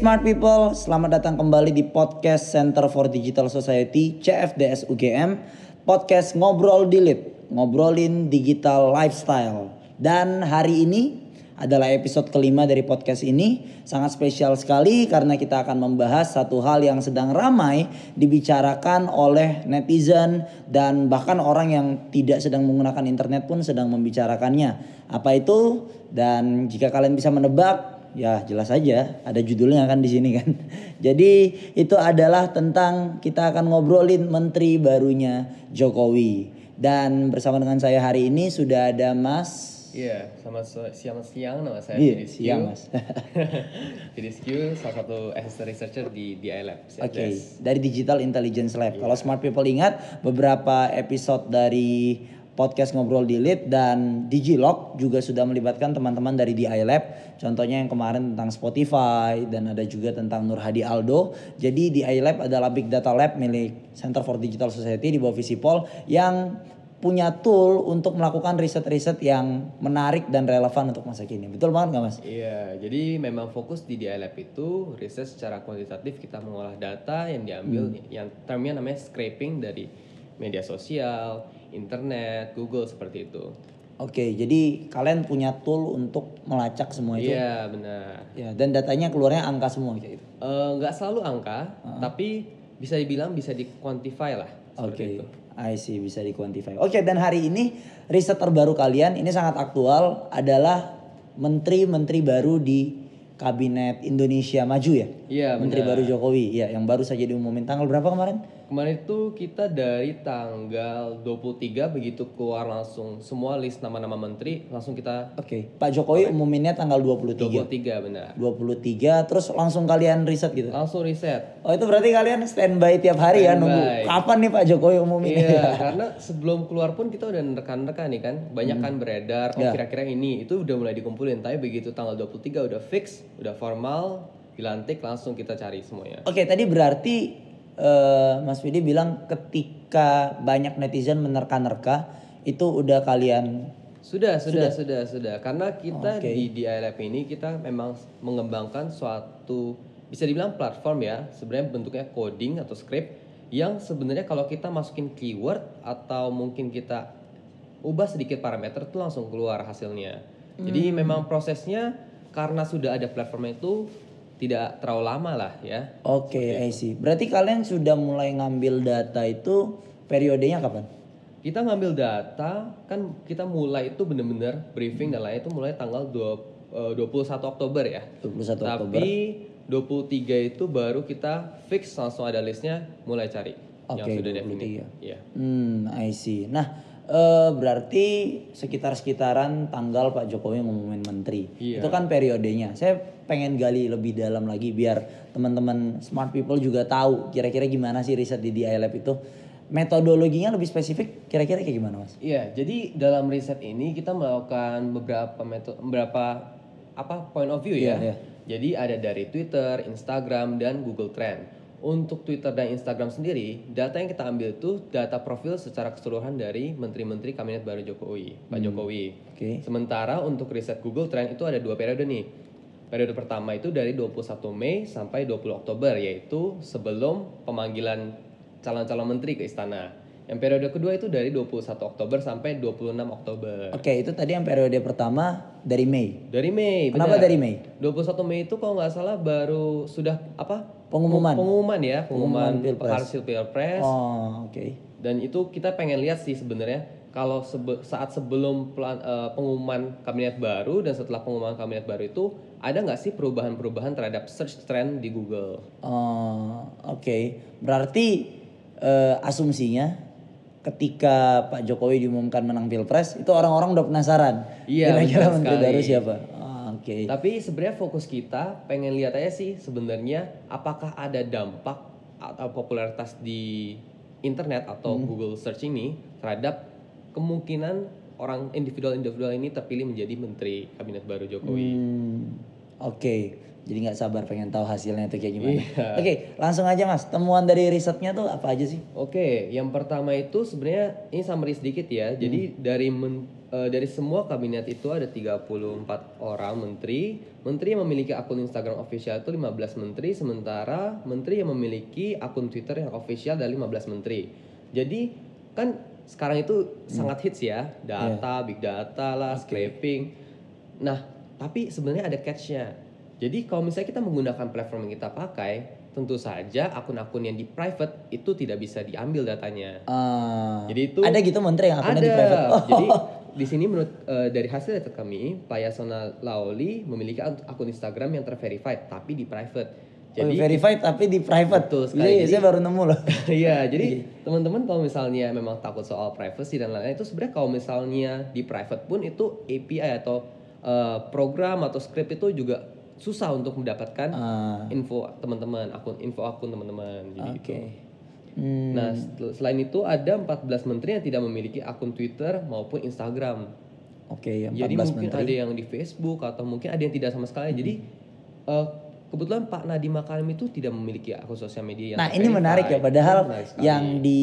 Smart people, selamat datang kembali di podcast Center for Digital Society CFDS UGM. Podcast ngobrol dilit, ngobrolin digital lifestyle. Dan hari ini adalah episode kelima dari podcast ini. Sangat spesial sekali karena kita akan membahas satu hal yang sedang ramai dibicarakan oleh netizen dan bahkan orang yang tidak sedang menggunakan internet pun sedang membicarakannya. Apa itu? Dan jika kalian bisa menebak, ya jelas saja ada judulnya kan di sini kan. Jadi itu adalah tentang kita akan ngobrolin menteri barunya Jokowi. Dan bersama dengan saya hari ini sudah ada Mas Iya, sama siang-siang nama saya Iya, Fidis Q. siang, Mas. Fidis Q, salah satu assistant researcher di DI Lab. Oke, dari Digital Intelligence Lab. Kalau smart people ingat beberapa episode dari podcast ngobrol di Lead dan Digilog juga sudah melibatkan teman-teman dari DI Lab. Contohnya yang kemarin tentang Spotify dan ada juga tentang Nur Hadi Aldo. Jadi DI Lab adalah big data lab milik Center for Digital Society di bawah Visipol yang punya tool untuk melakukan riset-riset yang menarik dan relevan untuk masa kini. Betul banget nggak mas? Iya, jadi memang fokus di DI Lab itu riset secara kuantitatif kita mengolah data yang diambil, Hmm. yang termnya namanya scraping dari media sosial, internet, Google seperti itu. Oke, jadi kalian punya tool untuk melacak semua itu. Iya, benar. Ya, dan datanya keluarnya angka semua kayak gitu. Eh, Nggak selalu angka, tapi bisa dibilang bisa di-quantify lah. Oke. Seperti itu. I see bisa dikuantify. Oke, dan hari ini riset terbaru kalian ini sangat aktual adalah menteri-menteri baru di kabinet Indonesia Maju ya. Iya, Menteri benar. baru Jokowi ya yang baru saja diumumin tanggal berapa kemarin? Kemarin itu kita dari tanggal 23 begitu keluar langsung semua list nama-nama menteri langsung kita Oke, Pak Jokowi umuminnya tanggal 23. 23 benar. 23 terus langsung kalian riset gitu. Langsung riset. Oh, itu berarti kalian standby tiap hari ya nunggu Standby. kapan nih Pak Jokowi umumin Iya, karena sebelum keluar pun kita udah rekan-rekan nih kan, banyak kan beredar, oh Ya. kira-kira ini itu udah mulai dikumpulin, tapi begitu tanggal 23 udah fix, udah formal, dilantik langsung kita cari semuanya. Oke, tadi berarti eh, Mas Vidi bilang ketika banyak netizen menerka-nerka itu udah kalian Sudah, sudah, sudah, sudah. Karena kita Oke. di DI Lab ini kita memang mengembangkan suatu bisa dibilang platform ya, sebenarnya bentuknya coding atau script yang sebenarnya kalau kita masukin keyword atau mungkin kita ubah sedikit parameter itu langsung keluar hasilnya. Jadi memang prosesnya karena sudah ada platform itu tidak terlalu lama lah ya. Oke, I see. Berarti kalian sudah mulai ngambil data itu periodenya kapan? Kita ngambil data kan kita mulai itu bener-bener briefing dan lain itu mulai tanggal 2, eh, 21 Oktober ya. 21 Oktober. Tapi 23 itu baru kita fix langsung ada listnya mulai cari yang Oke, sudah 23. definite. Iya. Hmm, I see. Nah, eh, berarti sekitar-sekitaran tanggal Pak Jokowi ngumumin menteri. Iya. Itu kan periodenya. Saya pengen gali lebih dalam lagi biar teman-teman smart people juga tahu kira-kira gimana sih riset di DI Lab itu. Metodologinya lebih spesifik kira-kira kayak gimana, Mas? Iya, jadi dalam riset ini kita melakukan beberapa metode beberapa apa point of view ya. Iya, iya. Jadi ada dari Twitter, Instagram dan Google Trend. Untuk Twitter dan Instagram sendiri, data yang kita ambil itu data profil secara keseluruhan dari menteri-menteri kabinet baru Jokowi, Pak Jokowi. Oke. Sementara untuk riset Google Trend itu ada dua periode nih. Periode pertama itu dari 21 Mei sampai 20 Oktober yaitu sebelum pemanggilan calon-calon menteri ke istana. Yang periode kedua itu dari 21 Oktober sampai 26 Oktober. Oke, itu tadi yang periode pertama dari Mei. Dari Mei. Kenapa benar. dari Mei? 21 Mei itu kalau nggak salah baru sudah apa? Pengumuman. Pengumuman ya, Pengumuman pengumuman, hasil Pilpres. Oh, oke. Dan itu kita pengen lihat sih sebenarnya kalau sebe- saat sebelum pelan- eh, pengumuman kabinet baru dan setelah pengumuman kabinet baru itu ada nggak sih perubahan-perubahan terhadap search trend di Google? Oh, oke. Berarti eh, asumsinya ketika Pak Jokowi diumumkan menang Pilpres, itu orang-orang udah penasaran. Iya, Kira-kira menteri sekali. baru siapa? Oke. Tapi sebenarnya fokus kita pengen lihat aja sih sebenarnya apakah ada dampak atau popularitas di internet atau Google search ini terhadap kemungkinan orang individual-individual ini terpilih menjadi menteri kabinet baru Jokowi. Hmm, oke. Jadi nggak sabar pengen tahu hasilnya itu kayak gimana. Iya. Oke, langsung aja Mas. Temuan dari risetnya tuh apa aja sih? Oke, yang pertama itu sebenarnya ini summary sedikit ya. Jadi dari men- eh, dari semua kabinet itu ada 34 orang menteri. Menteri yang memiliki akun Instagram official itu 15 menteri, sementara menteri yang memiliki akun Twitter yang official ada 15 menteri. Jadi kan sekarang itu sangat hits ya, data, big data lah, scraping. Nah, tapi sebenarnya ada catch-nya. Jadi kalau misalnya kita menggunakan platform yang kita pakai, tentu saja akun-akun yang di private itu tidak bisa diambil datanya. Ah, Jadi itu ada gitu menteri yang akunnya ada. di private. Oh. Jadi di sini menurut eh, dari hasil data kami, Pak Yasona Laoli memiliki ak- akun Instagram yang terverified tapi di private. Jadi Jadi verified tapi di private. Betul sekali. Iya, Jadi- saya baru nemu loh. Iya, jadi teman-teman kalau misalnya memang takut soal privacy dan lain-lain itu sebenarnya kalau misalnya di private pun itu API atau eh, program atau script itu juga susah untuk mendapatkan Ah, info teman-teman, akun info akun teman-teman. Jadi Oke. gitu. Hmm, Nah, sel- selain itu ada 14 menteri yang tidak memiliki akun Twitter maupun Instagram. Oke, 14 Jadi mungkin menteri. Hmm. ada yang di Facebook atau mungkin ada yang tidak sama sekali. Jadi eh, kebetulan Pak Nadiem Makarim itu tidak memiliki akun sosial media yang Nah, ini menarik ya padahal sekali. yang di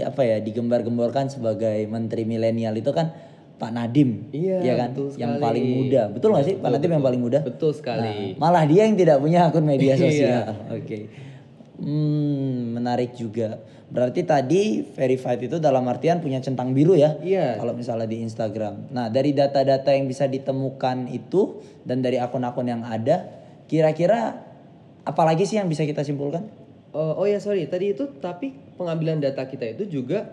apa ya digembar-gemborkan sebagai menteri milenial itu kan Pak Nadim, Iya, ya kan? betul Yang sekali. paling muda. Betul nggak sih Pak Betul, Nadim yang paling muda? Betul sekali. Nah, malah dia yang tidak punya akun media Iya. sosial. Oke. Hmm, menarik juga. Berarti tadi verified itu dalam artian punya centang biru ya? Iya. Kalau misalnya di Instagram. Nah, dari data-data yang bisa ditemukan itu dan dari akun-akun yang ada, kira-kira apalagi sih yang bisa kita simpulkan? Oh, oh ya sorry tadi itu tapi pengambilan data kita itu juga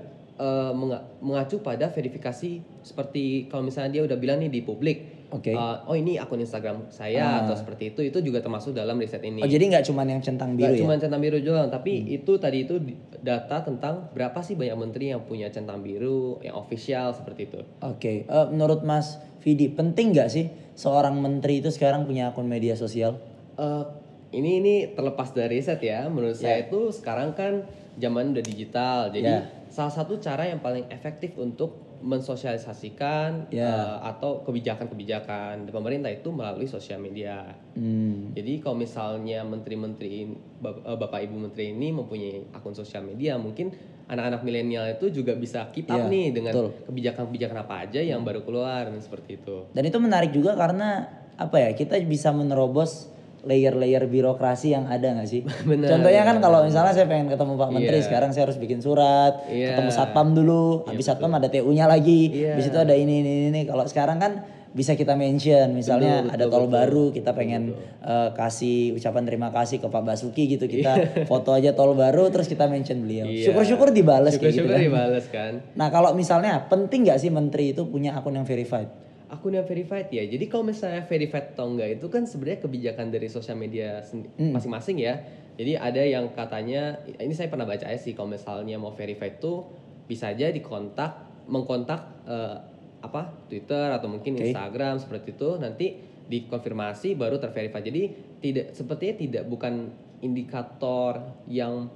menga- mengacu pada verifikasi seperti kalau misalnya dia udah bilang nih di publik Oke. eh, oh ini akun Instagram saya atau seperti itu itu juga termasuk dalam riset ini Oh, jadi nggak cuma yang centang biru ya? cuma centang biru doang tapi itu tadi itu data tentang berapa sih banyak menteri yang punya centang biru yang official seperti itu Oke, eh, menurut Mas Vidi, penting nggak sih seorang menteri itu sekarang punya akun media sosial? Eh, ini ini terlepas dari riset ya menurut saya itu sekarang kan zaman udah digital jadi Ya. salah satu cara yang paling efektif untuk mensosialisasikan Ya. eh, atau kebijakan-kebijakan pemerintah itu melalui sosial media Hmm, jadi kalau misalnya menteri-menteri eh, bapak ibu menteri ini mempunyai akun sosial media mungkin anak-anak milenial itu juga bisa keep up Iya, nih dengan kebijakan-kebijakan apa aja yang baru keluar dan seperti itu Dan itu menarik juga karena apa ya? Kita bisa menerobos layer-layer birokrasi yang ada nggak sih? Benar, Contohnya kan kalau misalnya saya pengen ketemu Pak Menteri, Iya. sekarang saya harus bikin surat, Iya. ketemu satpam dulu, habis satpam ada TU-nya lagi, Iya. habis itu ada ini ini ini. Kalau sekarang kan bisa kita mention, misalnya Betul, ada betul, tol betul. baru, kita pengen eh, kasih ucapan terima kasih ke Pak Basuki gitu, kita foto aja tol baru, terus kita mention beliau. Iya. Syukur-syukur dibales kayak gitu syukur-syukur kan. dibales kan Nah kalau misalnya penting nggak sih menteri itu punya akun yang verified? Akun yang verified ya. Jadi kalau misalnya verified atau enggak itu kan sebenarnya kebijakan dari sosial media Hmm. masing-masing ya. Jadi ada yang katanya ini saya pernah baca aja sih kalau misalnya mau verified tuh bisa aja dikontak mengkontak eh, apa Twitter atau mungkin Oke. Instagram seperti itu nanti dikonfirmasi baru terverified. Jadi tidak sepertinya tidak bukan indikator yang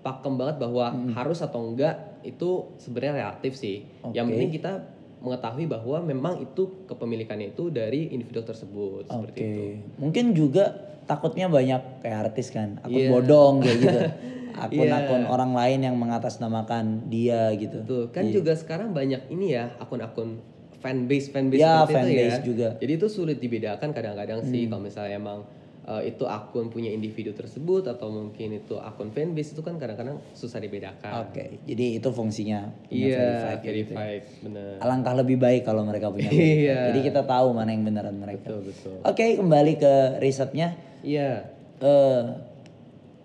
pakem banget bahwa Hmm. harus atau enggak itu sebenarnya relatif sih. Yang Oke. penting kita mengetahui bahwa memang itu kepemilikannya itu dari individu tersebut seperti Oke, itu. mungkin juga takutnya banyak kayak artis kan, akun Iya. bodong kayak gitu, akun-akun Iya. orang lain yang mengatasnamakan dia gitu. Tuh, kan Iya. juga sekarang banyak ini ya akun-akun fanbase fanbase Ya, seperti itu fanbase ya. juga. Jadi itu sulit dibedakan kadang-kadang sih Hmm. kalau misalnya emang eh, itu akun punya individu tersebut atau mungkin itu akun fanbase itu kan kadang-kadang susah dibedakan. Oke, jadi itu fungsinya punya Iya, verified gitu ya. verified, bener. Alangkah lebih baik kalau mereka punya. Iya. verified. Jadi kita tahu mana yang beneran mereka. Betul betul. Oke, kembali ke risetnya. Iya. Eh,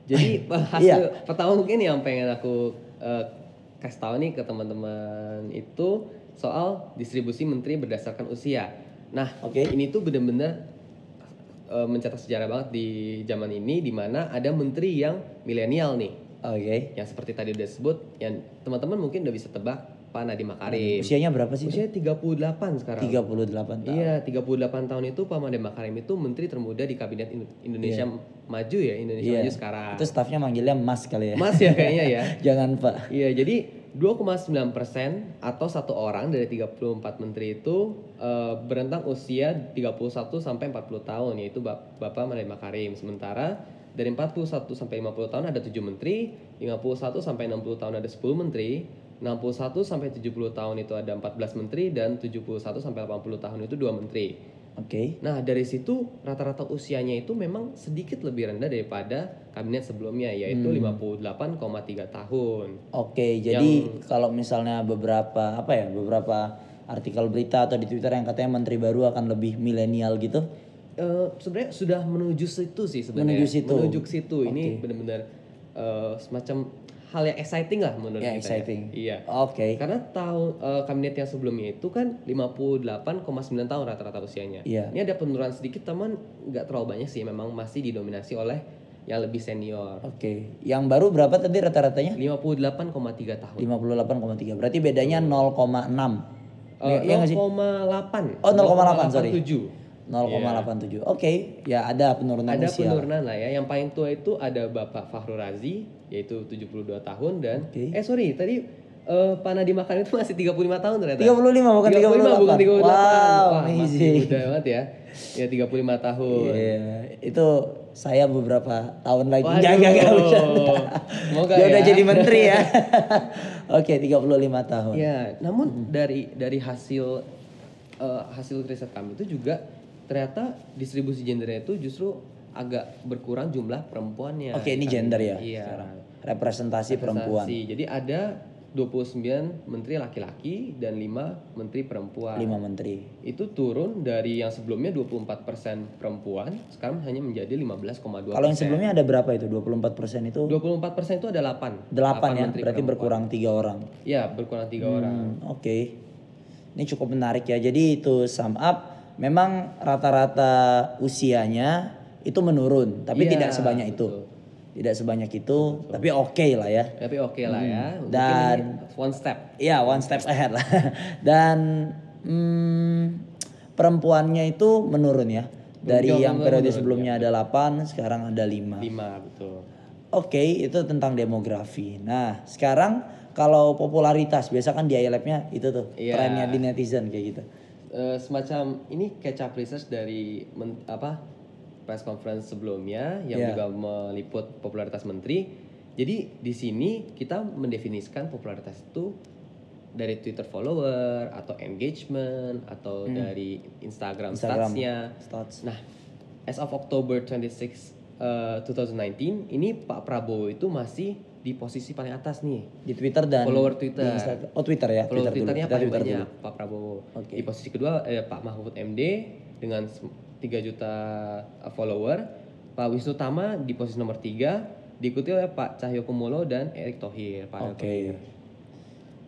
Jadi hasil Iya. pertama mungkin yang pengen aku eh, kasih tahu nih ke teman-teman itu soal distribusi menteri berdasarkan usia. Nah, Oke. ini tuh bener-bener eh, mencetak sejarah banget di zaman ini di mana ada menteri yang milenial nih. Oke. Yang seperti tadi udah sebut, yang teman-teman mungkin udah bisa tebak Pak Nadiem Makarim. Usianya berapa sih? Usianya 38 sekarang. 38 tahun. Iya, 38 tahun itu Pak Nadiem Makarim itu menteri termuda di kabinet Indo- Indonesia Maju ya, Indonesia Iya. Maju sekarang. Itu staffnya manggilnya Mas kali ya. Mas ya kayaknya ya. Jangan Pak. Iya, jadi 2,9 persen atau satu orang dari 34 menteri itu eh, berentang usia 31 sampai 40 tahun yaitu Bap- Bapak Nadiem Makarim. Sementara dari 41 sampai 50 tahun ada 7 menteri, 51 sampai 60 tahun ada 10 menteri, 61 sampai 70 tahun itu ada 14 menteri dan 71 sampai 80 tahun itu dua menteri. Oke. Nah, dari situ rata-rata usianya itu memang sedikit lebih rendah daripada kabinet sebelumnya yaitu 58,3 tahun. Oke, jadi kalau misalnya beberapa apa ya, beberapa artikel berita atau di Twitter yang katanya menteri baru akan lebih milenial gitu. Eh, sebenarnya sudah menuju situ sih sebenarnya. Menuju situ. Menuju situ. Ini benar-benar eh, semacam hal yang exciting lah menurut Ya, kita. ya. exciting. Iya. Oke. Karena tahun eh, kabinet yang sebelumnya itu kan 58,9 tahun rata-rata usianya. Iya. Ini ada penurunan sedikit teman nggak terlalu banyak sih memang masih didominasi oleh yang lebih senior. Oke. Yang baru berapa tadi rata-ratanya? 58,3 tahun. 58,3. Berarti bedanya 0,6. Eh, Iya nggak sih? 0,8. Oh, 0,8, sorry. 0,87. 0,87. Oke, ya ada penurunan Ada usia. penurunan lah ya. Yang paling tua itu ada Bapak Fahru Razi yaitu 72 tahun dan Oke. eh sorry tadi eh, Pak Nadiem Makarim itu masih 35 tahun ternyata. 35 bukan 38. bukan 38. Wow, Wah, masih muda banget ya. Ya 35 tahun. Iya, itu saya beberapa tahun lagi. Waduh. Enggak, enggak, bercanda. Semoga Dia udah ya. jadi menteri ya. Oke, 35 tahun. Ya, namun dari dari hasil eh, hasil riset kami itu juga ternyata distribusi gendernya itu justru agak berkurang jumlah perempuannya. Oke, ini gender ya Iya. sekarang. Representasi perempuan. Representasi. Jadi ada 29 menteri laki-laki dan 5 menteri perempuan. 5 menteri. Itu turun dari yang sebelumnya 24% perempuan, sekarang hanya menjadi 15,2%. Kalau yang sebelumnya ada berapa itu? 24% itu 24% itu ada 8. 8 ya, menteri berarti perempuan. berkurang tiga orang. Ya, berkurang tiga orang. Hmm, Oke, ini cukup menarik ya. Jadi itu sum up, memang rata-rata usianya itu menurun, tapi Iya, tidak sebanyak itu. betul. Tidak sebanyak itu, tapi oke lah ya. Tapi oke lah ya. Mungkin Hmm. Dan- ini one step. Ya, one step ahead lah. Dan hmm, perempuannya itu menurun ya. Dari Jauh yang menurun, periode menurun, sebelumnya ada 8, sekarang ada 5. 5 betul. Oke, itu tentang demografi. Nah, sekarang kalau popularitas, biasa kan di iLab-nya itu tuh Iya. trennya di netizen kayak gitu. Eh, semacam ini up research dari men- apa press conference sebelumnya yang Iya. juga meliput popularitas menteri. Jadi di sini kita mendefinisikan popularitas itu dari Twitter follower atau engagement atau dari Instagram, Hmm. Instagram statsnya. stats. Nah, as of October 26 eh, 2019 ini Pak Prabowo itu masih di posisi paling atas nih. Di Twitter dan Follower di Twitter. Instagram. Oh, Twitter ya, Follower Twitter. Twitternya paling Twitter banyak dulu. Pak Prabowo. Oke. Di posisi kedua ada Pak Mahfud MD dengan sem- 3 juta uh, follower. Pak Wisnu Tama di posisi nomor 3 diikuti oleh Pak Cahyokumolo dan Erick Thohir. Pak Oke. Thohir.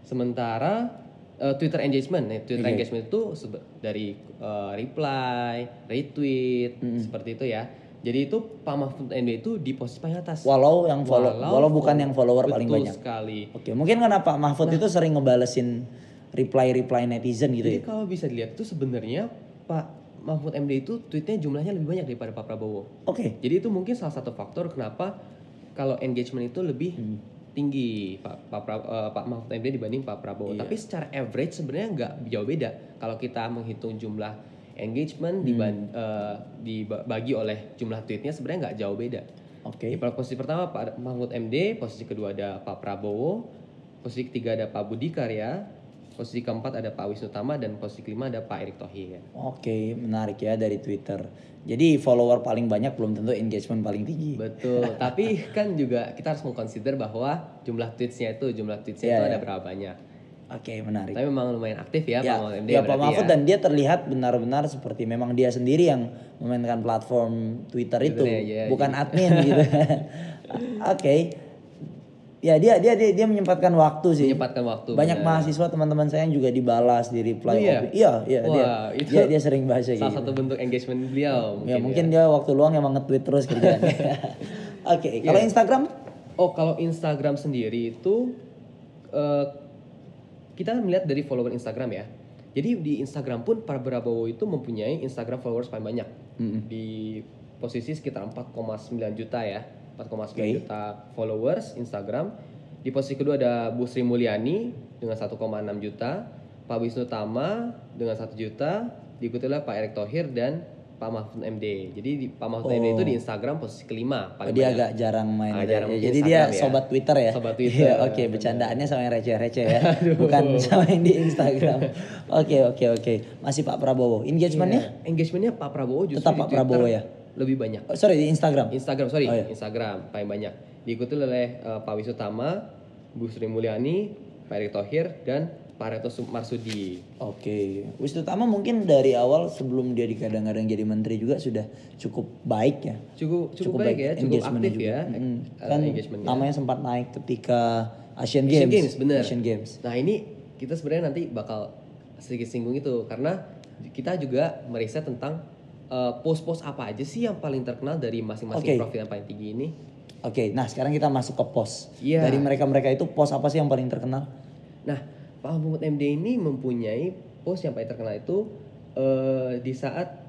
Sementara uh, Twitter engagement, nah, Twitter Oke. engagement itu dari uh, reply, retweet, seperti itu ya. Jadi itu Pak Mahfud MD itu di posisi paling atas. Walau yang follow, walau, bukan yang follower paling Betul banyak. sekali. Oke, mungkin karena Pak Mahfud itu sering ngebalesin reply-reply netizen gitu Jadi ya. kalau bisa dilihat itu sebenarnya Pak Mahfud MD itu tweetnya jumlahnya lebih banyak daripada Pak Prabowo. Oke. Jadi itu mungkin salah satu faktor kenapa kalau engagement itu lebih Hmm. tinggi Pak Pak, Pra- eh, Pak Mahfud MD dibanding Pak Prabowo. Iya. Tapi secara average sebenarnya nggak jauh beda. Kalau kita menghitung jumlah engagement Hmm. eh, dibagi oleh jumlah tweetnya sebenarnya nggak jauh beda. Oke. Di posisi pertama Pak Mahfud MD, posisi kedua ada Pak Prabowo, posisi ketiga ada Pak Budi Karya, posisi keempat ada Pak Wisnu Tama dan posisi kelima ada Pak Erick Thohir. Oke, menarik ya dari Twitter. Jadi follower paling banyak belum tentu engagement paling tinggi. Betul, tapi kan juga kita harus mengconsider bahwa jumlah tweetsnya itu jumlah tweetsnya Iya, itu iya. ada berapa banyak. Oke, menarik. Tapi memang lumayan aktif ya, Pak ya, Mahfud MD. ya Pak Mahfud ya. dan dia terlihat benar-benar seperti memang dia sendiri yang memainkan platform Twitter itu, Twitternya, ya, bukan admin gitu. Oke. Ya dia dia dia dia menyempatkan waktu sih. menyempatkan waktu. Banyak benar. mahasiswa teman-teman saya yang juga dibalas di reply. Oh, iya? iya, iya dia, Wah, itu dia dia sering bahasa Salah gitu. satu bentuk engagement beliau. Ya mungkin mungkin dia waktu luang emang nge-tweet terus kerjanya. Oke, kalau Iya. Instagram Oh, kalau Instagram sendiri itu eh, kita melihat dari follower Instagram ya. Jadi di Instagram pun Pak Prabowo itu mempunyai Instagram followers paling banyak. Di posisi sekitar 4,9 juta ya. 4,9 Oke. juta followers Instagram. Di posisi kedua ada Bu Sri Mulyani dengan 1,6 juta, Pak Wisnu Tama dengan 1 juta, diikuti oleh Pak Erick Thohir dan Pak Mahfud MD. Jadi di, Pak Mahfud MD itu di Instagram posisi kelima Oh, paling dia banyak. agak jarang main. Agak ya. jarang Ya, di Jadi dia Instagram ya. sobat Twitter ya. Sobat Twitter. Iya, Oke, bercandaannya sama yang receh-receh ya. Bukan sama yang di Instagram. Oke, oke, oke. Masih Pak Prabowo. Engagementnya? Iya. Engagementnya Pak Prabowo justru Tetap Pak Twitter Prabowo ya? Lebih banyak. Oh, sorry di Instagram. Instagram sorry Oh, iya. Instagram paling banyak diikuti oleh eh, Pak Wisutama, Bu Sri Mulyani, Pak Erick Thohir dan Pak Reto Sum- Marsudi. Oke, Wisnu mungkin dari awal sebelum dia dikadang-kadang jadi menteri juga sudah cukup baik ya. Cukup cukup, baik ya, cukup aktif juga. ya Mm. eh, Kan engagementnya. namanya sempat naik ketika Asian Asian Games. Games bener. Asian Games. Nah ini kita sebenarnya nanti bakal sedikit singgung itu karena kita juga meriset tentang eh, pos-pos apa aja sih yang paling terkenal dari masing-masing Oke. profil yang paling tinggi ini. Oke, nah sekarang kita masuk ke pos. Iya. Dari mereka-mereka itu pos apa sih yang paling terkenal? Nah, Pak Mahfud MD ini mempunyai pos yang paling terkenal itu eh, di saat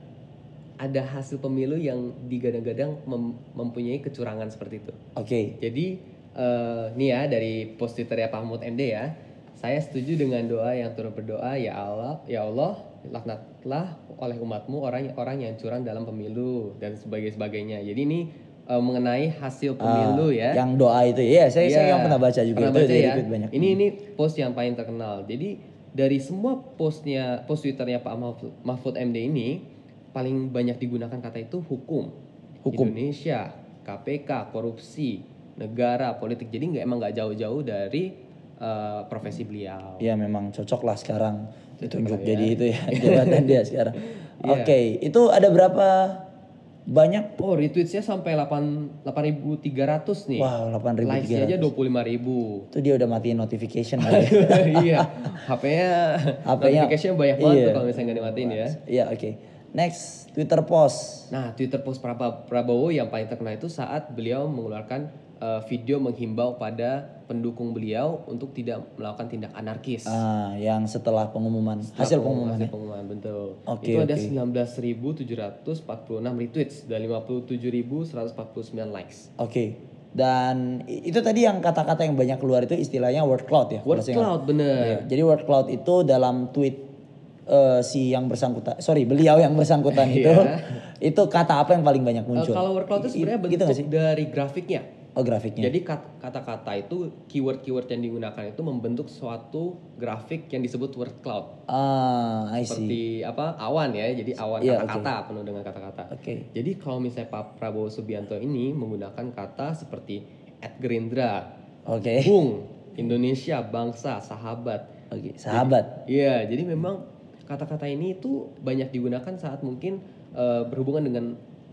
ada hasil pemilu yang digadang-gadang mem- mempunyai kecurangan seperti itu. Oke. Jadi eh, nih ya dari post Twitter ya Pak Mahfud MD ya, saya setuju dengan doa yang turut berdoa ya Allah, ya Allah laknatlah oleh umatmu orang orang yang curang dalam pemilu dan sebagainya. Jadi ini eh, mengenai hasil pemilu ya. Yang doa itu, iya saya saya Iya, yang pernah baca juga pernah itu baca ya. banyak. Ini ini post yang paling terkenal. Jadi dari semua postnya post twitternya Pak Mahfud, Mahfud MD ini paling banyak digunakan kata itu hukum, Hukum. Indonesia, KPK, korupsi, negara, politik. Jadi nggak emang nggak jauh-jauh dari eh, profesi beliau. Iya memang cocok lah sekarang ditunjuk lah jadi ya. itu ya jabatan dia sekarang. Iya. Oke, itu ada berapa banyak? Oh retweetsnya sampai 8 8.300 nih. Wow, 8.300. Likesnya aja 25.000 Itu dia udah matiin notification kali. ya. iya, HP-nya HP-nya notification banyak banget iya. tuh kalau misalnya nggak dimatiin ya. Iya, oke. Next, Twitter post. Nah, Twitter post Prabowo yang paling terkenal itu saat beliau mengeluarkan eh, video menghimbau pada pendukung beliau untuk tidak melakukan tindak anarkis. Ah, yang setelah pengumuman hasil pengumuman. Hasil ya. pengumuman betul. Oke, itu ada oke. 19.746 retweets dan 57.149 likes. Oke. Dan i- itu tadi yang kata-kata yang banyak keluar itu istilahnya word cloud ya. Word kalau cloud bener. Iya, Jadi word cloud itu dalam tweet eh, si yang bersangkutan, sorry beliau yang bersangkutan itu, itu kata apa yang paling banyak muncul? kalau word cloud itu sebenarnya gitu bentuk sih? dari grafiknya. Oh grafiknya. Jadi kat- kata-kata itu keyword-keyword yang digunakan itu membentuk suatu grafik yang disebut word cloud. ah, I see. seperti apa awan ya jadi awan Iya, kata-kata penuh dengan kata-kata Oke. jadi kalau misalnya Pak Prabowo Subianto ini menggunakan kata seperti at Gerindra Oke. Bung Indonesia bangsa sahabat Oke, sahabat. iya jadi memang kata-kata ini itu banyak digunakan saat mungkin eh, berhubungan dengan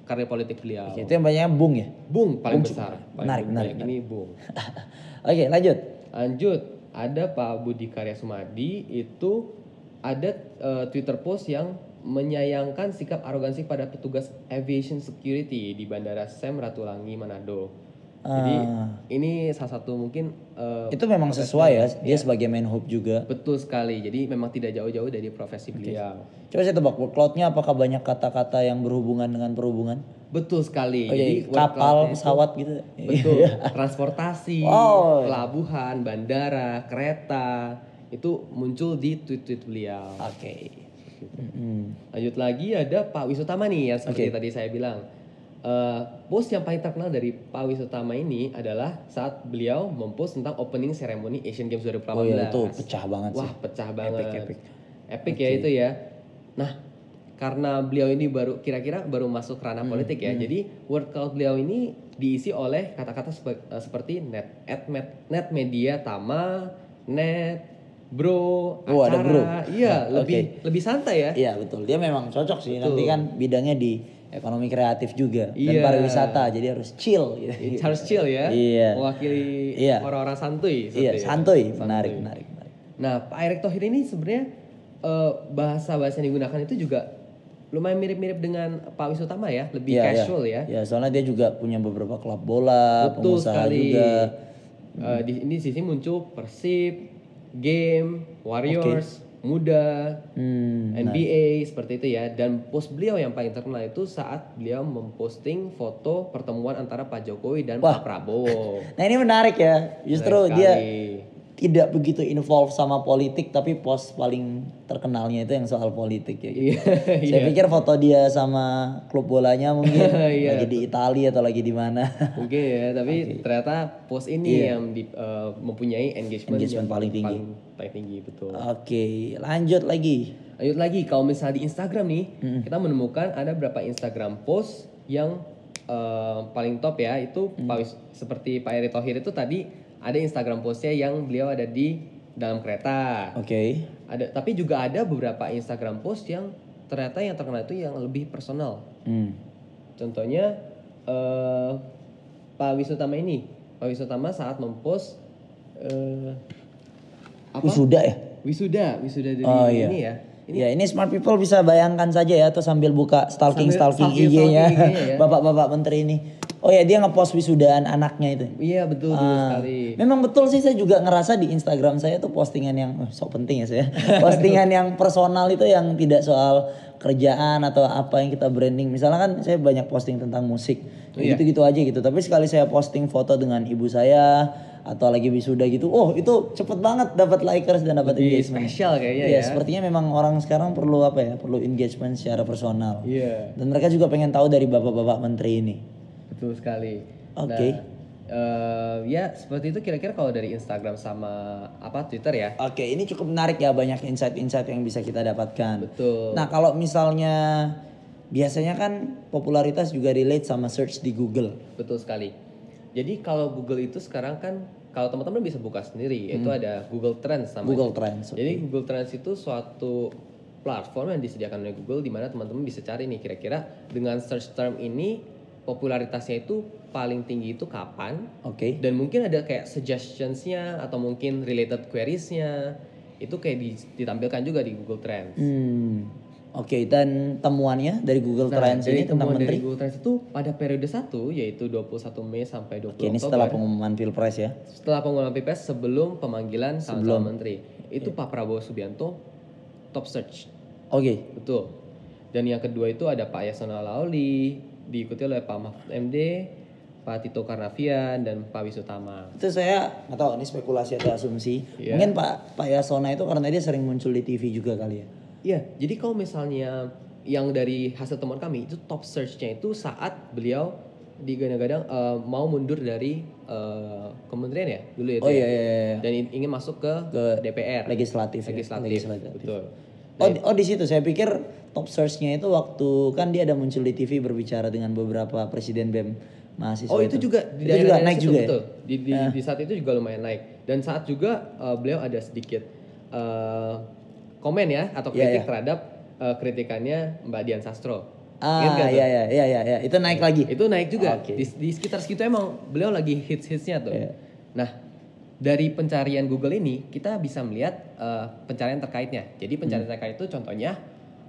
karir politik beliau Oke, itu yang banyaknya bung ya. Bung paling Bung besar paling menarik, menarik, banyak ini Bung Oke, lanjut. Lanjut, ada Pak Budi Karya Sumadi itu ada eh, Twitter post yang menyayangkan sikap arogansi pada petugas aviation security di Bandara Sam Ratulangi Manado. Jadi Ah. ini salah satu mungkin eh, Itu memang sesuai ya. Dia Iya. sebagai Menhub juga. betul sekali. Jadi memang tidak jauh-jauh dari profesi beliau. Coba saya tebak word cloud-nya apakah banyak kata-kata yang berhubungan dengan perhubungan? Betul sekali. Oh, iya, Jadi kapal, cloud-nya itu- pesawat gitu. Betul. Transportasi, Oh. pelabuhan, bandara, kereta itu muncul di tweet-tweet beliau. Oke. Mm-mm. Lanjut lagi ada Pak Wisutama nih yang seperti tadi saya bilang. Eh, post yang paling terkenal dari Pak Wisutama ini adalah saat beliau mempost tentang opening ceremony Asian Games 2018. Oh iya itu pecah banget sih. Wah, pecah banget. epic. Epic ya itu ya. Nah, karena beliau ini baru kira-kira baru masuk ranah Hmm, politik ya. Jadi word cloud beliau ini diisi oleh kata-kata sepe- eh, seperti net, at met, net media tama, net, bro, Oh, ada acara. bro. Iya, Nah, lebih lebih santai ya. Iya betul. Dia memang cocok sih. Betul. Nanti kan bidangnya di ekonomi kreatif juga dan Iya. pariwisata. Jadi harus chill gitu. Harus chill ya. Iya. Mewakili Iya. orang-orang santuy. Iya, seperti ya. santuy. Menarik, menarik, menarik. Nah, Pak Erick Thohir ini sebenarnya eh, bahasa-bahasa yang digunakan itu juga lumayan mirip-mirip dengan Pak Wisutama ya, lebih Iya, iya. casual ya. Ya, soalnya dia juga punya beberapa klub bola, Betul pengusaha sekali. juga. Eh, di ini sisi muncul Persib, Game, Warriors, Muda, Hmm. NBA seperti itu ya. Dan post beliau yang paling terkenal itu saat beliau memposting foto pertemuan antara Pak Jokowi dan Wah. Pak Prabowo. Nah, ini menarik ya. Justru Menarik dia. Tidak begitu involved sama politik tapi post paling terkenalnya itu yang soal politik ya. gitu. Iya, Saya pikir foto dia sama klub bolanya mungkin Iya, lagi di Italia atau lagi di mana. Mungkin ya, tapi ternyata post ini yang di- eh, mempunyai engagement, Engagement yang paling tinggi. paling, paling tinggi betul. Oke, lanjut lagi. Lanjut lagi, kalau misalnya di Instagram nih, kita menemukan ada beberapa Instagram post yang eh, paling top ya, itu Pak Wis- seperti Pak Eri Thohir itu tadi ada Instagram postnya yang beliau ada di dalam kereta. Oke. Ada, tapi juga ada beberapa Instagram post yang ternyata yang terkenal itu yang lebih personal. Hmm. Contohnya eh Pak Wisutama ini, Pak Wisutama saat mempost eh apa? Wisuda ya? Wisuda, wisuda dari Oh, iya. ini ya. Ya ini smart people bisa bayangkan saja ya atau sambil buka stalking Sambil stalking IG-nya ya. bapak-bapak menteri ini. Oh ya dia ngepost wisudaan anaknya itu. Iya betul betul Ah, sekali. Memang betul sih saya juga ngerasa di Instagram saya tuh postingan yang oh, sok penting ya saya. postingan yang personal itu yang tidak soal kerjaan atau apa yang kita branding. Misalnya kan saya banyak posting tentang musik. Iya. Gitu-gitu aja gitu. Tapi sekali saya posting foto dengan ibu saya atau lagi wisuda gitu, oh itu cepet banget dapat likers dan dapat engagement. spesial kayaknya Iya, ya. sepertinya memang orang sekarang perlu apa ya? Perlu engagement secara personal. Iya, Dan mereka juga pengen tahu dari bapak-bapak menteri ini. Betul sekali. Oke. Nah, eh, ya seperti itu kira-kira kalau dari Instagram sama apa Twitter ya. Oke, ini cukup menarik ya banyak insight-insight yang bisa kita dapatkan. Betul. Nah, kalau misalnya biasanya kan popularitas juga relate sama search di Google. Betul sekali. Jadi kalau Google itu sekarang kan kalau teman-teman bisa buka sendiri yaitu ada Google Trends namanya. Hmm. Google Trends. oke. Jadi Google Trends itu suatu platform yang disediakan oleh Google di mana teman-teman bisa cari nih kira-kira dengan search term ini popularitasnya itu paling tinggi itu kapan Oke. dan mungkin ada kayak suggestionsnya atau mungkin related queriesnya itu kayak di- ditampilkan juga di Google Trends. Hmm. Oke, dan temuannya dari Google Nah, Trends ini tentang temuan menteri. dari Google Trends itu pada periode 1 yaitu 21 Mei sampai 20 Oke, ini setelah pengumuman Pilpres ya. Setelah pengumuman Pilpres sebelum pemanggilan calon menteri. Itu Pak Prabowo Subianto top search. Oke. Betul. Dan yang kedua itu ada Pak Yasona Laoli, diikuti oleh Pak Mahfud MD, Pak Tito Karnavian dan Pak Wisutama. Itu saya nggak tahu ini spekulasi atau asumsi. Iya. Mungkin Pak Pak Yasona itu karena dia sering muncul di TV juga kali ya. Iya, jadi kalau misalnya yang dari hasil temuan kami itu top search-nya itu saat beliau digadang-gadang eh, mau mundur dari eh, kementerian ya dulu ya. Oh Teh? iya iya iya. Dan in- ingin masuk ke, DPR. Legislatif ya. Legislatif. Betul. Oh, di- oh di situ saya pikir top search-nya itu waktu kan dia ada muncul di TV berbicara dengan beberapa presiden BEM mahasiswa. Oh itu juga di itu juga naik situ, juga ya. betul. Di, di, di saat itu juga lumayan naik. Dan saat juga uh, beliau ada sedikit uh, komen ya atau Iya, kritik iya. terhadap uh, kritikannya Mbak Dian Sastro. Ah iya iya iya iya iya. itu naik lagi. Itu naik juga. Oke. Di, di sekitar segitu emang beliau lagi hits-hitsnya tuh. Iya. Nah dari pencarian Google ini kita bisa melihat uh, pencarian terkaitnya. Jadi pencarian Hmm. terkait itu contohnya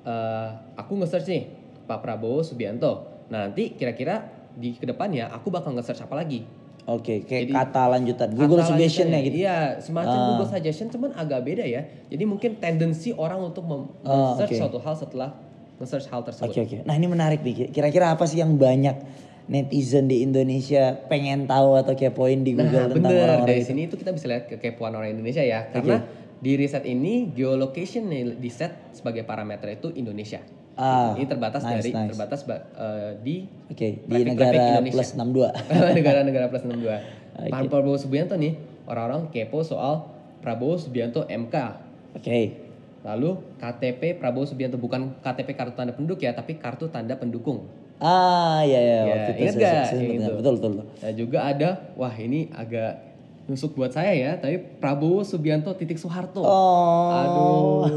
uh, aku nge-search nih Pak Prabowo Subianto. Nah nanti kira-kira di ke depannya aku bakal nge-search apa lagi? Oke, kayak Jadi, kata lanjutan Google Kata suggestion ya gitu. Iya, semacam Ah. Google suggestion cuman agak beda ya. Jadi mungkin tendensi orang untuk Ah, search oke. suatu hal setelah nge-search hal tersebut. Oke oke. Nah ini menarik nih. Kira-kira apa sih yang banyak netizen di Indonesia pengen tahu atau kepoin di Nah, Google tentang bener. orang-orang Dari itu? sini itu kita bisa lihat kekepoan orang Indonesia ya. Karena di riset ini geolocation di set sebagai parameter itu Indonesia. Ah, ini terbatas nice, dari nice. terbatas ba- eh, di Oke, di negara plus 62. negara-negara plus 62. Pak Prabowo Subianto nih, orang-orang kepo soal Prabowo Subianto MK. Oke. Lalu KTP Prabowo Subianto bukan KTP kartu tanda penduduk ya, tapi kartu tanda pendukung. Ah iya iya Ya, waktu itu ingat saya- saya sempat Yang dengar. itu. Betul betul. Nah juga ada, wah ini agak nusuk buat saya ya, tapi Prabowo Subianto titik Soeharto. Oh. Aduh.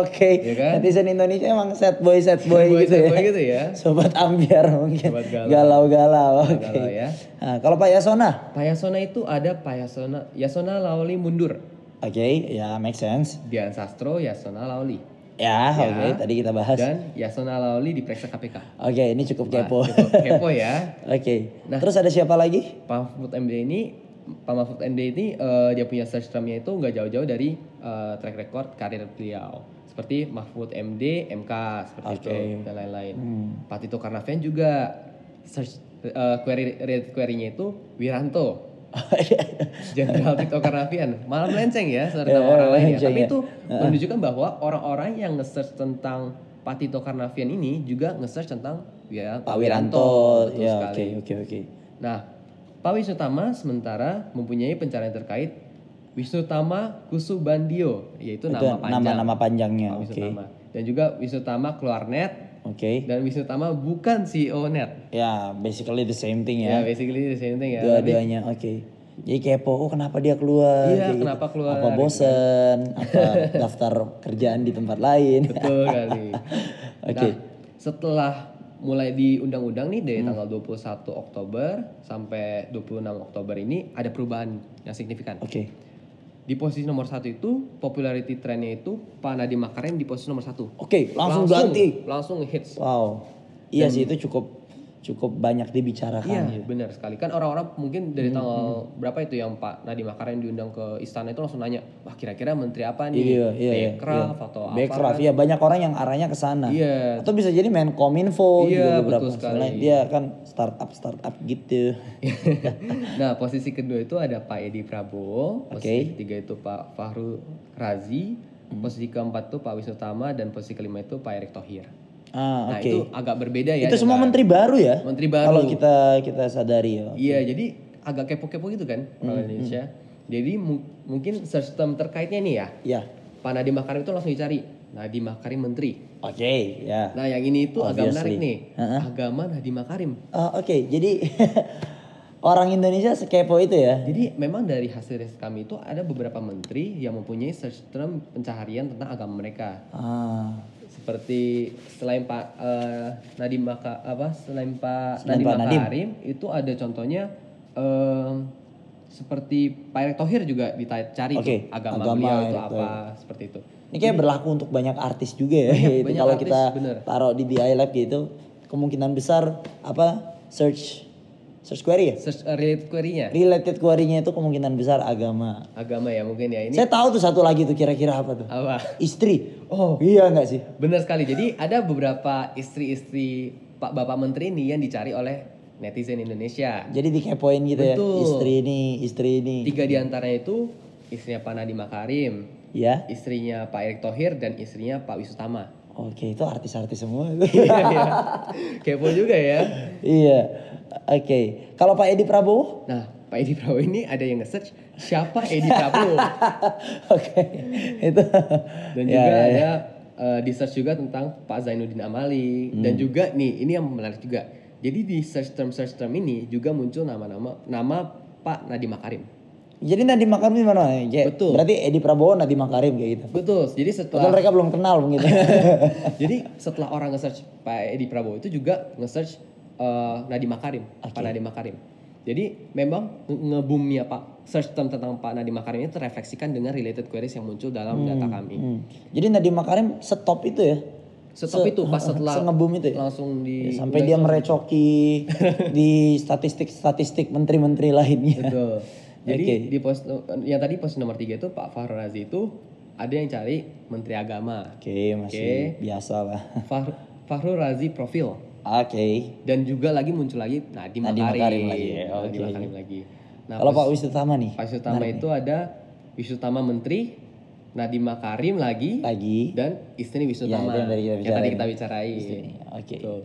Oke. Iya kan? Netizen Indonesia emang sad boy sad boy, Boy, gitu sad ya. boy gitu ya. Sobat ambiar mungkin. Sobat galau. Galau-galau. Oke. Galau ya. Nah, kalau Pak Yasona? Pak Yasona itu ada Pak Yasona, Yasona Lauli mundur. Oke, ya make sense. Dian Sastro, Yasona Lauli. Ya, Ya. oke, tadi kita bahas. Dan Yasona Lauli diperiksa KPK. Oke, ini cukup kepo. Cukup kepo ya. Oke. Nah. Terus ada siapa lagi? Pak Mahfud MD ini Pak Mahfud MD ini eh, dia punya search termnya itu nggak jauh-jauh dari eh, track record karir beliau seperti Mahfud MD MK seperti Oke. itu dan lain-lain. Hmm. Pak Tito Karnavian juga search eh, query query-nya itu Wiranto. Jenderal Tito Karnavian malah melenceng ya Ya, nama orang lain ya. Tapi ya. itu menunjukkan bahwa orang-orang yang nge-search tentang Pak Tito Karnavian ini juga nge-search tentang ya Pak Wiranto. betul Ya, sekali. oke oke oke. Nah, Pak Wisnu Tama sementara mempunyai pencarian terkait Wisnu Tama Kusubandio, yaitu Itu nama panjang nama-nama panjangnya. Pak Wisnu Oke. Tama. Dan juga Wisnu Tama keluar Oke. dan Wisnu Tama bukan CEO net. Ya, basically the same thing Ya, ya. basically the same thing ya. Dua-duanya, oke. Jadi kepo, oh kenapa dia keluar? Iya, kayak kenapa keluar, Apa gitu bosen? apa daftar kerjaan di tempat lain? Betul kali. Oke. Nah, setelah mulai diundang-undang nih Hmm. dari tanggal 21 Oktober sampai 26 Oktober ini ada perubahan yang signifikan. Oke. Di posisi nomor satu itu popularity trendnya itu Pak Nadiem Makarim di posisi nomor satu. Oke, langsung, ganti. Langsung hits. Wow. Iya sih itu cukup cukup banyak dibicarakan. Iya, benar sekali. Kan orang-orang mungkin dari Hmm, tanggal berapa itu yang Pak Nadiem Makarim diundang ke istana itu langsung nanya, "Wah, kira-kira menteri apa nih? Iya, iya, iya, Bekraf atau apa?" Backcraft, kan? ya banyak orang yang arahnya ke sana. Iya. Atau bisa jadi Menkominfo Iya, juga beberapa. betul sekali. Soalnya dia kan startup startup gitu. nah, posisi kedua itu ada Pak Edi Prabowo, posisi. Hmm. ketiga itu Pak Fahru Razi, posisi keempat itu Pak Wisnu Tama dan posisi kelima itu Pak Erick Thohir. Ah, Nah, itu agak berbeda ya. itu semua menteri baru ya? Menteri baru. Kalau kita kita sadari ya. Iya, jadi agak kepo-kepo gitu kan Hmm, orang Indonesia. Jadi mu- mungkin sistem terkaitnya nih ya. Ya. Pak Nadiem Makarim itu langsung dicari. Nadiem Makarim menteri. Oke, ya. Nah, yang ini itu agak menarik nih. Heeh. Agama Nadiem Makarim. Ah, Oke, jadi orang Indonesia sekepo itu ya. Jadi memang dari hasil riset kami itu ada beberapa menteri yang mempunyai search term pencaharian tentang agama mereka. Ah, Seperti selain Pak eh, Nadiem Maka apa selain Pak Selain Nadiem Pak Nadiem. Makarim itu ada contohnya em, seperti Pak Erick Thohir juga dicari tuh, Oke, agama, agama beliau itu Erick apa seperti itu. ini kayak berlaku untuk banyak artis juga ya. Banyak- Itu banyak kalau artis, kita bener. taruh di BI Lab gitu, kemungkinan besar apa search search query ya? Search eh, related query-nya Related query-nya itu kemungkinan besar agama. agama ya mungkin ya ini Saya tahu tuh satu lagi tuh kira-kira apa tuh? apa? Istri. Oh, Iya nggak sih? benar sekali. Jadi ada beberapa istri-istri Pak Bapak Menteri ini yang dicari oleh netizen Indonesia. Jadi dikepoin gitu ya. Betul. Istri ini, istri ini. Tiga di antaranya itu istrinya Pak Nadiem Makarim, Ya. istrinya Pak Erick Thohir dan istrinya Pak Wisnu Tama. Oke, itu artis-artis semua. Iya, iya. Kepo juga ya. iya. Oke. Kalau Pak Edi Prabowo? Nah, Pak Edi Prabowo ini ada yang nge-search siapa Edi Prabowo. Oke. itu. Dan Ya, juga ya, ya. ada eh, di search juga tentang Pak Zainuddin Amali dan Hmm. juga nih ini yang menarik juga. Jadi di search term search term ini juga muncul nama-nama nama Pak Nadiem Makarim. Jadi Nadiem Makarim di mana? Kayak- Betul. Berarti Edi Prabowo Nadiem Makarim kayak gitu. Betul. Jadi setelah mereka belum kenal mungkin. jadi setelah orang nge-search Pak Edi Prabowo itu juga nge-search eh, Nadiem Makarim, Pak Nadiem Makarim. Jadi memang nge- nge-boomnya Pak search term tentang Pak Nadiem Makarim ini terrefleksikan dengan related queries yang muncul dalam data kami. Hmm. Jadi Nadiem Makarim stop itu ya. Stop Se- itu pas setelah se-ngebum itu ya? langsung di Sampai dia merecoki di statistik-statistik menteri-menteri lainnya. Betul. Jadi Oke. di pos yang tadi pos nomor tiga itu Pak Fahru Razi itu ada yang cari Menteri Agama. Oke, masih biasa lah. Fahr Fahru Razi profil Oke. dan juga lagi muncul lagi Nadiem Nadiem Makarim. Makarim lagi, ya, Nadiem oke. Makarim lagi. Nah, Kalau Pak Wisnu Tama nih? Pak Wisnu Tama itu ada Wisnu Tama Menteri, Nadiem Makarim lagi, Lagi. dan istri Wisnu Ya, Tama itu yang tadi kita tadi bicarain. kita bicarain. Oke. Betul.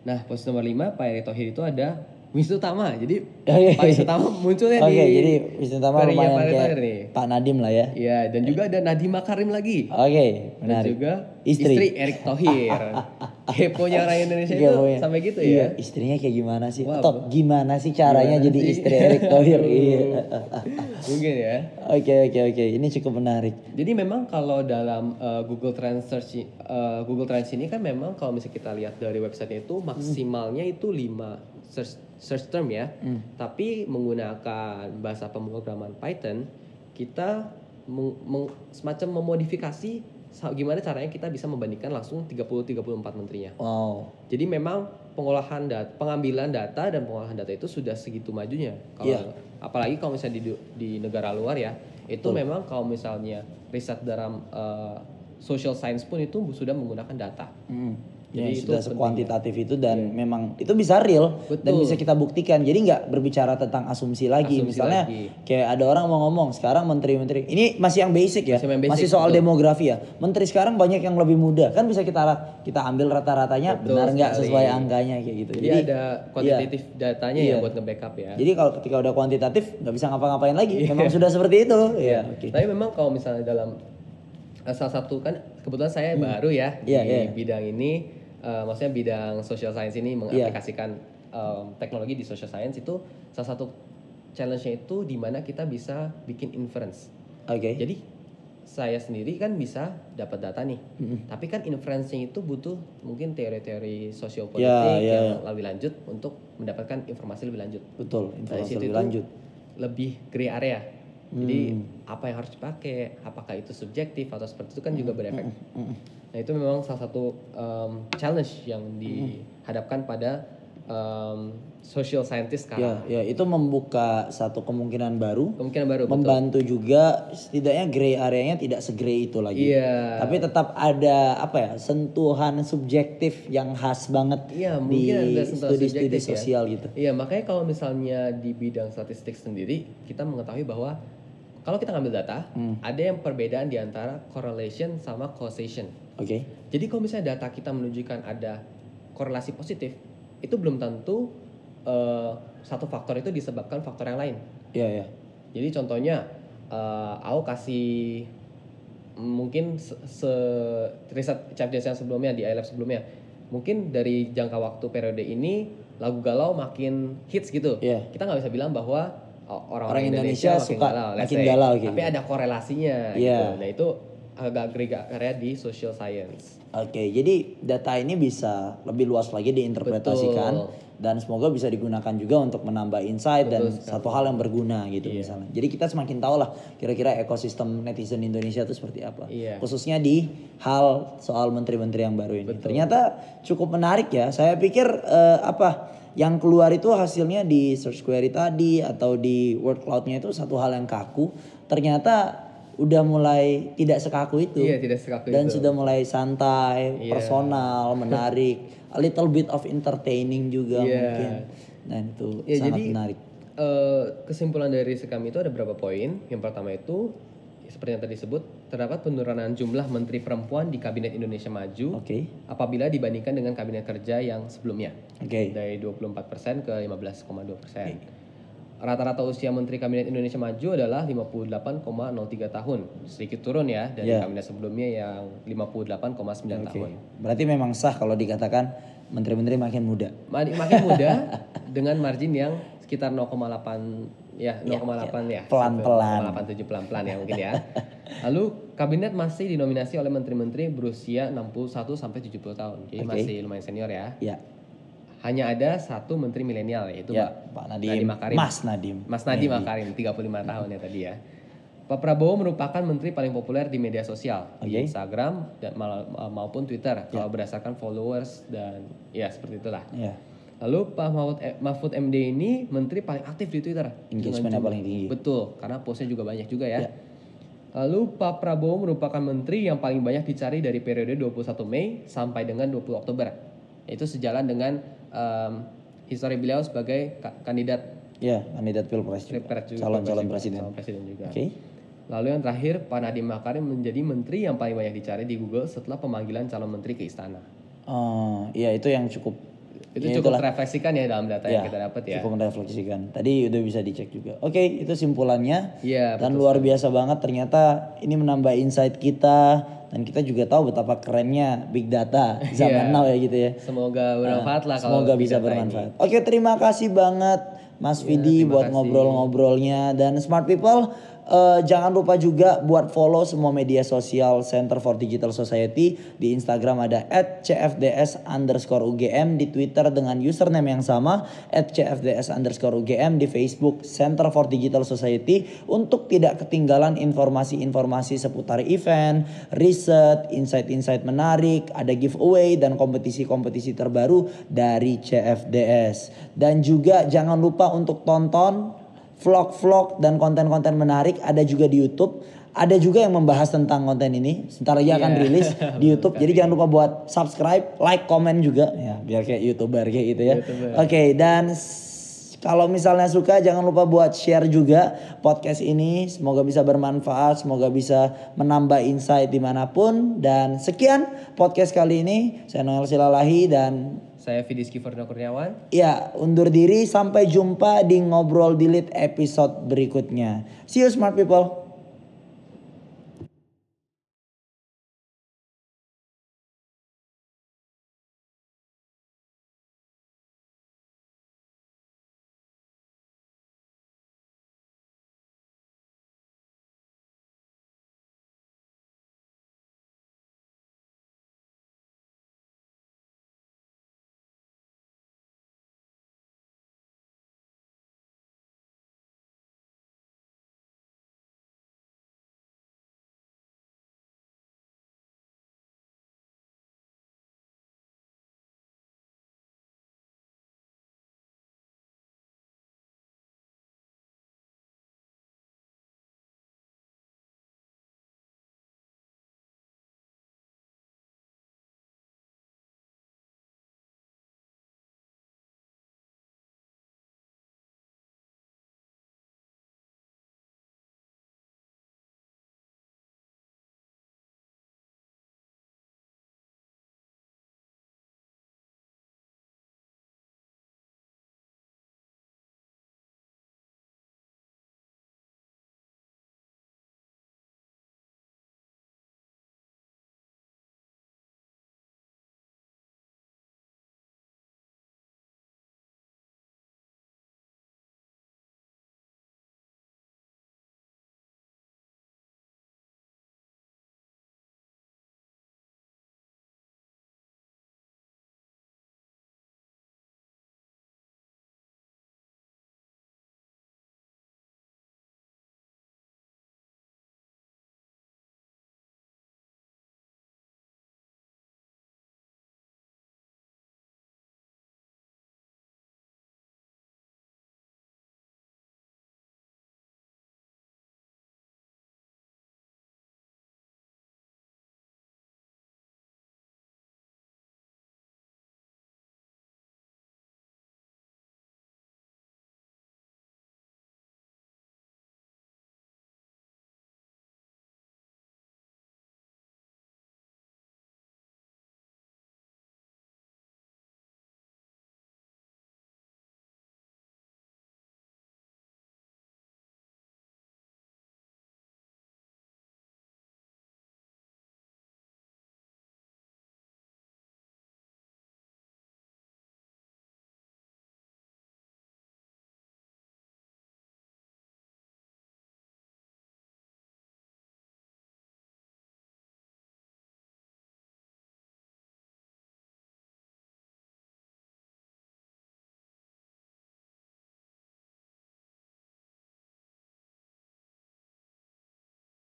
Nah, posisi nomor 5 Pak Erick Thohir itu ada Wisnu Tama. Jadi Oke. Pak Wisnu Tama munculnya Oke, di jadi Wisnu Tama query-nya lumayan Pak kayak nih. Pak Nadiem lah ya. Iya, dan juga ada Nadiem Makarim lagi. Oke, Dan menarik. juga Istri. istri, Erick Thohir. Keponya orang Indonesia itu Keponya. sampai gitu Iya, ya. istrinya kayak gimana sih? Wah, Atau gimana sih caranya Gimana jadi sih? istri Erick Thohir? iya. Mungkin ya. Oke, oke, oke. Ini cukup menarik. Jadi memang kalau dalam uh, Google Trends search uh, Google Trends ini kan memang kalau misalnya kita lihat dari websitenya itu maksimalnya itu 5 search search term ya. Tapi menggunakan bahasa pemrograman Python kita meng- meng- semacam memodifikasi gimana caranya kita bisa membandingkan langsung 30 34 menterinya. Wow. Jadi memang pengolahan data, pengambilan data dan pengolahan data itu sudah segitu majunya. Kalau Iya. apalagi kalau misalnya di di negara luar ya, itu memang kalau misalnya riset dalam uh, social science pun itu sudah menggunakan data. Hmm. Ya, Jadi sudah sekuantitatif itu dan memang itu bisa real dan Betul. bisa kita buktikan. Jadi nggak berbicara tentang asumsi lagi. Asumsi Misalnya lagi. kayak ada orang mau ngomong sekarang menteri-menteri ini masih yang basic ya, Masih yang basic, masih soal betul. demografi ya. Menteri sekarang banyak yang lebih muda kan bisa kita kita ambil rata-ratanya benar nggak sesuai angkanya kayak gitu. Jadi, ada kuantitatif datanya Iya. ya buat nge-backup ya. Jadi kalau ketika udah kuantitatif nggak bisa ngapa-ngapain lagi. Memang sudah seperti itu. Iya. Oke. Tapi memang kalau misalnya dalam eh, salah satu kan kebetulan saya baru ya di Iya, iya. bidang ini, eh, maksudnya bidang social science ini Iya. mengaplikasikan em, teknologi di social science itu salah satu challenge-nya itu di mana kita bisa bikin inference. Oke. Jadi saya sendiri kan bisa dapat data nih, tapi kan inference-nya itu butuh mungkin teori-teori sosiopolitik Ya, ya, yang lebih lanjut untuk mendapatkan informasi lebih lanjut. Betul. Nah, Informasi lebih lanjut. lebih gray area. Jadi Hmm. apa yang harus dipakai, apakah itu subjektif atau seperti itu kan Hmm, juga berefek. Nah itu memang salah satu um, challenge yang Hmm. dihadapkan pada um, social scientist sekarang. Ya, ya itu membuka satu kemungkinan baru. Kemungkinan baru betul. membantu juga setidaknya gray areanya tidak segrey itu lagi. Iya. Tapi tetap ada apa ya sentuhan subjektif yang khas banget Iya, di mungkin ada sentuhan studi-studi subjektif ya. sosial gitu. Iya, makanya kalau misalnya di bidang statistik sendiri, kita mengetahui bahwa kalau kita ngambil data, Hmm. ada yang perbedaan di antara correlation sama causation. Oke. Jadi kalau misalnya data kita menunjukkan ada korelasi positif, itu belum tentu eh, satu faktor itu disebabkan faktor yang lain. Iya ya. Jadi contohnya, eh, aku kasih mungkin se, se- riset CFDS yang sebelumnya di iLab sebelumnya, mungkin dari jangka waktu periode ini lagu galau makin hits gitu. Iya. Kita nggak bisa bilang bahwa orang-orang Orang Indonesia, Indonesia suka galau, makin galau gitu. Tapi ada korelasinya. Iya. Gitu. Nah itu agak agregat area di social science. Oke, jadi data ini bisa lebih luas lagi diinterpretasikan Betul. dan semoga bisa digunakan juga untuk menambah insight dan Betul sekali. Iya. satu hal yang berguna gitu misalnya. Jadi kita semakin tahu lah kira-kira ekosistem netizen Indonesia itu seperti apa. Iya. Khususnya di hal soal menteri-menteri yang baru ini. Ternyata cukup menarik ya. Saya pikir eh, apa yang keluar itu hasilnya di search query tadi atau di word cloud-nya itu satu hal yang kaku. Ternyata udah mulai tidak sekaku itu Iya, tidak sekaku dan itu. sudah mulai santai, Iya. personal, menarik, a little bit of entertaining juga Iya. mungkin. Nah itu Ya, sangat jadi, menarik. eh, kesimpulan dari sekam itu ada beberapa poin. Yang pertama itu seperti yang tadi disebut terdapat penurunan jumlah menteri perempuan di kabinet Indonesia Maju Oke, apabila dibandingkan dengan kabinet kerja yang sebelumnya oke, dari 24% ke 15,2%. Rata-rata usia menteri kabinet Indonesia Maju adalah 58,03 tahun. Sedikit turun ya dari Iya. kabinet sebelumnya yang 58,9 oke. tahun. Berarti memang sah kalau dikatakan menteri-menteri makin muda. Ma- makin muda dengan margin yang sekitar 0,8 ya 0,8 ya, pelan-pelan. 0,87 pelan-pelan ya mungkin ya. Lalu kabinet masih dinominasi oleh menteri-menteri berusia 61 sampai 70 tahun. Jadi Oke. masih lumayan senior ya. Ya, Hanya ada satu menteri milenial yaitu ya, Pak Pak Nadim, Nadiem Makarim. Mas Nadim. Mas Nadiem Makarim 35 tahun ya tadi ya. Pak Prabowo merupakan menteri paling populer di media sosial di Oke. Instagram dan maupun Twitter kalau berdasarkan followers dan ya seperti itulah. Ya, Lalu Pak Mahfud, eh, Mahfud MD ini menteri paling aktif di Twitter. Engagementnya paling tinggi. Betul, karena postnya juga banyak juga ya. Ya. Lalu Pak Prabowo merupakan menteri yang paling banyak dicari dari periode 21 Mei sampai dengan 20 Oktober. Itu sejalan dengan em, histori beliau sebagai ka- kandidat ya, kandidat pilpres juga. Calon-calon presiden. juga, calon presiden juga. Oke, Lalu yang terakhir, Pak Nadiem Makarim menjadi menteri yang paling banyak dicari di Google setelah pemanggilan calon menteri ke istana. Oh, iya itu yang cukup. Itu ya, cukup itulah. terefleksikan ya dalam data yang kita dapat ya. Cukup merefleksikan. Tadi udah bisa dicek juga. Oke, itu simpulannya. Iya, Dan luar biasa banget ternyata ini menambah insight kita dan kita juga tahu betapa kerennya big data zaman Iya. now ya gitu ya. Semoga bermanfaat lah kalau Semoga bisa bermanfaat. Oke, terima kasih banget Mas Vidi buat ngobrol-ngobrolnya dan smart people eh, jangan lupa juga buat follow semua media sosial Center for Digital Society di Instagram ada @cfds underscore UGM di Twitter dengan username yang sama @cfds underscore UGM di Facebook Center for Digital Society untuk tidak ketinggalan informasi-informasi seputar event, riset, insight-insight menarik, ada giveaway dan kompetisi-kompetisi terbaru dari CFDS. Dan juga jangan lupa untuk tonton vlog-vlog dan konten-konten menarik ada juga di YouTube. ada juga yang membahas tentang konten ini. Sebentar lagi akan Iya. rilis di YouTube. Jadi jangan lupa buat subscribe, like, komen juga ya, biar kayak YouTuber kayak gitu ya. Oke, dan s- kalau misalnya suka jangan lupa buat share juga podcast ini. Semoga bisa bermanfaat, semoga bisa menambah insight di mana pun. Dan sekian podcast kali ini. Saya Noel Silalahi dan Saya Fidiski Ferdinand Kurniawan. ya undur diri. Sampai jumpa di Ngobrol Delete episode berikutnya. See you smart people.